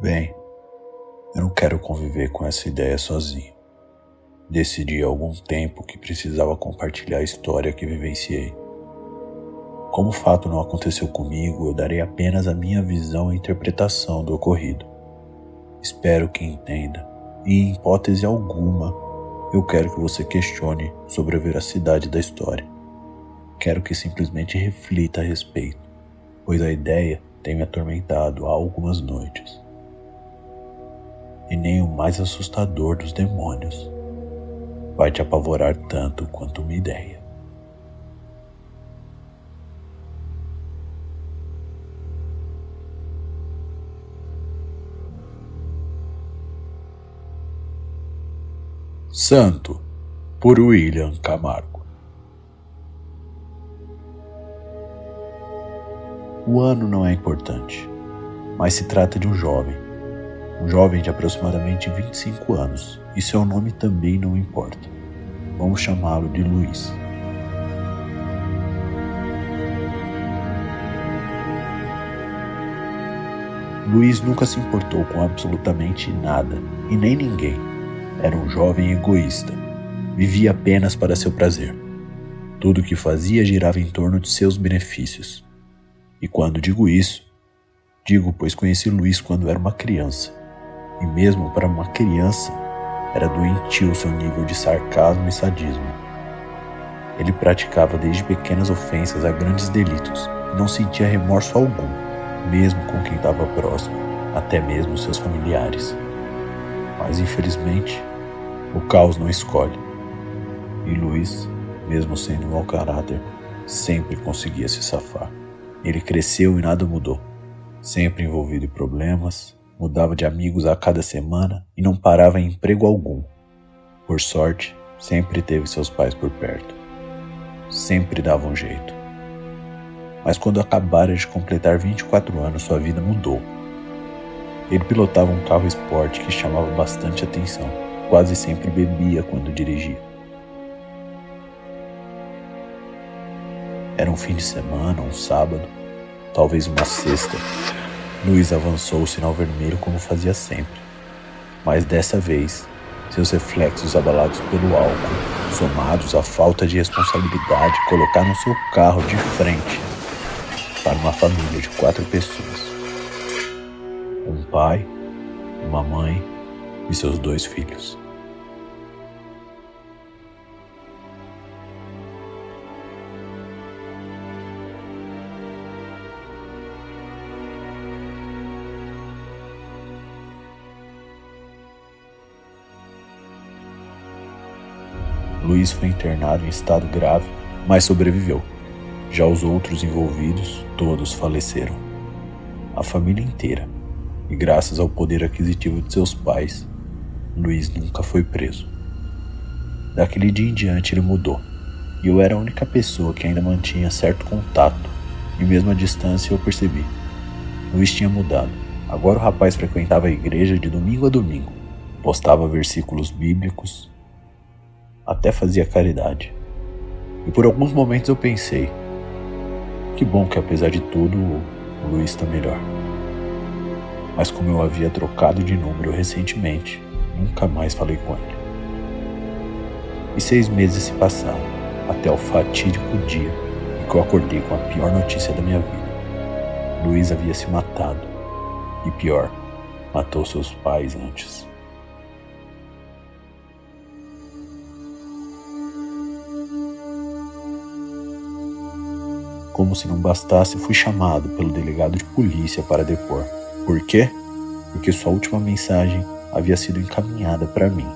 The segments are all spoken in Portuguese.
Bem, eu não quero conviver com essa ideia sozinho. Decidi há algum tempo que precisava compartilhar a história que vivenciei. Como o fato não aconteceu comigo, eu darei apenas a minha visão e interpretação do ocorrido. Espero que entenda, e em hipótese alguma, eu quero que você questione sobre a veracidade da história. Quero que simplesmente reflita a respeito, pois a ideia tem me atormentado há algumas noites e nem o mais assustador dos demônios vai te apavorar tanto quanto uma ideia. Santo, por William Camargo. O ano não é importante, mas se trata de um jovem um jovem de aproximadamente 25 anos, e seu nome também não importa. Vamos chamá-lo de Luiz. Luiz nunca se importou com absolutamente nada e nem ninguém. Era um jovem egoísta. Vivia apenas para seu prazer. Tudo o que fazia girava em torno de seus benefícios. E quando digo isso, digo pois conheci Luiz quando era uma criança e mesmo para uma criança era doentio seu nível de sarcasmo e sadismo. Ele praticava desde pequenas ofensas a grandes delitos e não sentia remorso algum, mesmo com quem estava próximo, até mesmo seus familiares. Mas infelizmente, o caos não escolhe. E Luiz, mesmo sendo mau caráter, sempre conseguia se safar. Ele cresceu e nada mudou, sempre envolvido em problemas, mudava de amigos a cada semana e não parava em emprego algum. Por sorte, sempre teve seus pais por perto. Sempre dava um jeito. Mas quando acabara de completar 24 anos, sua vida mudou. Ele pilotava um carro esporte que chamava bastante atenção. Quase sempre bebia quando dirigia. Era um fim de semana, um sábado, talvez uma sexta, Luiz avançou o sinal vermelho como fazia sempre. Mas dessa vez, seus reflexos abalados pelo álcool, somados à falta de responsabilidade, colocaram seu carro de frente para uma família de quatro pessoas: um pai, uma mãe e seus dois filhos. Luiz foi internado em estado grave, mas sobreviveu. Já os outros envolvidos, todos faleceram. A família inteira. E graças ao poder aquisitivo de seus pais, Luiz nunca foi preso. Daquele dia em diante ele mudou, e eu era a única pessoa que ainda mantinha certo contato, e mesmo à distância eu percebi. Luiz tinha mudado. Agora o rapaz frequentava a igreja de domingo a domingo, postava versículos bíblicos até fazia caridade. E por alguns momentos eu pensei: que bom que apesar de tudo o Luiz está melhor. Mas como eu havia trocado de número recentemente, nunca mais falei com ele. E seis meses se passaram, até o fatídico dia em que eu acordei com a pior notícia da minha vida. Luiz havia se matado. E pior, matou seus pais antes. Como se não bastasse, fui chamado pelo delegado de polícia para depor. Por quê? Porque sua última mensagem havia sido encaminhada para mim.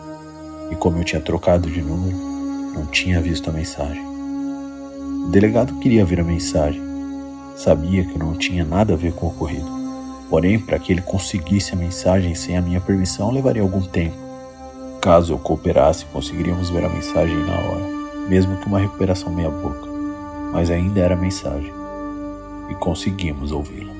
E como eu tinha trocado de número, não tinha visto a mensagem. O delegado queria ver a mensagem. Sabia que eu não tinha nada a ver com o ocorrido. Porém, para que ele conseguisse a mensagem sem a minha permissão, levaria algum tempo. Caso eu cooperasse, conseguiríamos ver a mensagem na hora, mesmo que uma recuperação meia-boca. Mas ainda era mensagem. E conseguimos ouvi-la.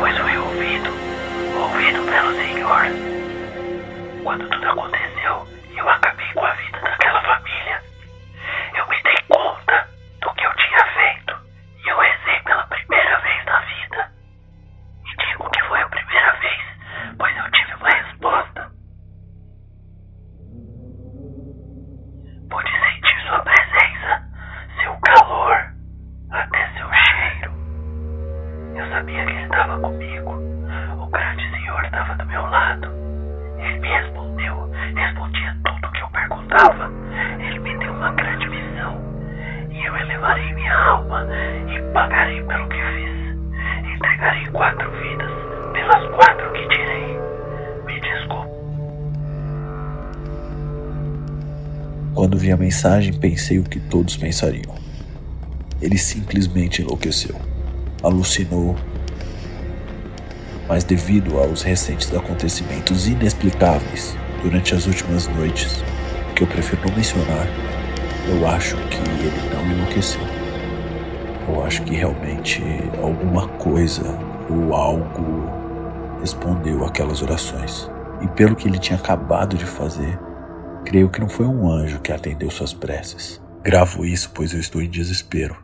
pois foi ouvido, ouvido pelo Senhor. Quando tudo aconteceu, Quando vi a mensagem, pensei o que todos pensariam. Ele simplesmente enlouqueceu, alucinou. Mas, devido aos recentes acontecimentos inexplicáveis durante as últimas noites, que eu prefiro não mencionar, eu acho que ele não enlouqueceu. Eu acho que realmente alguma coisa ou algo respondeu aquelas orações. E pelo que ele tinha acabado de fazer, Creio que não foi um anjo que atendeu suas preces. Gravo isso pois eu estou em desespero.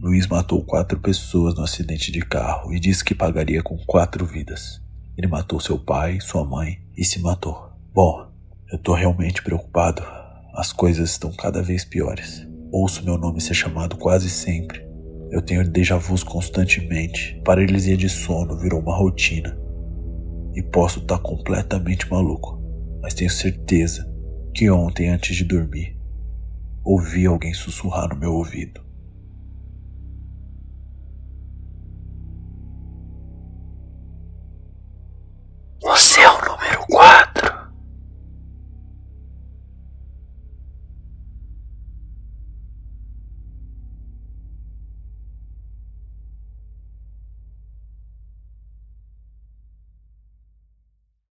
Luiz matou quatro pessoas no acidente de carro e disse que pagaria com quatro vidas. Ele matou seu pai, sua mãe e se matou. Bom, eu tô realmente preocupado. As coisas estão cada vez piores. Ouço meu nome ser chamado quase sempre. Eu tenho déjà vus constantemente. Paralisia de sono virou uma rotina. E posso estar tá completamente maluco, mas tenho certeza que ontem, antes de dormir, ouvi alguém sussurrar no meu ouvido.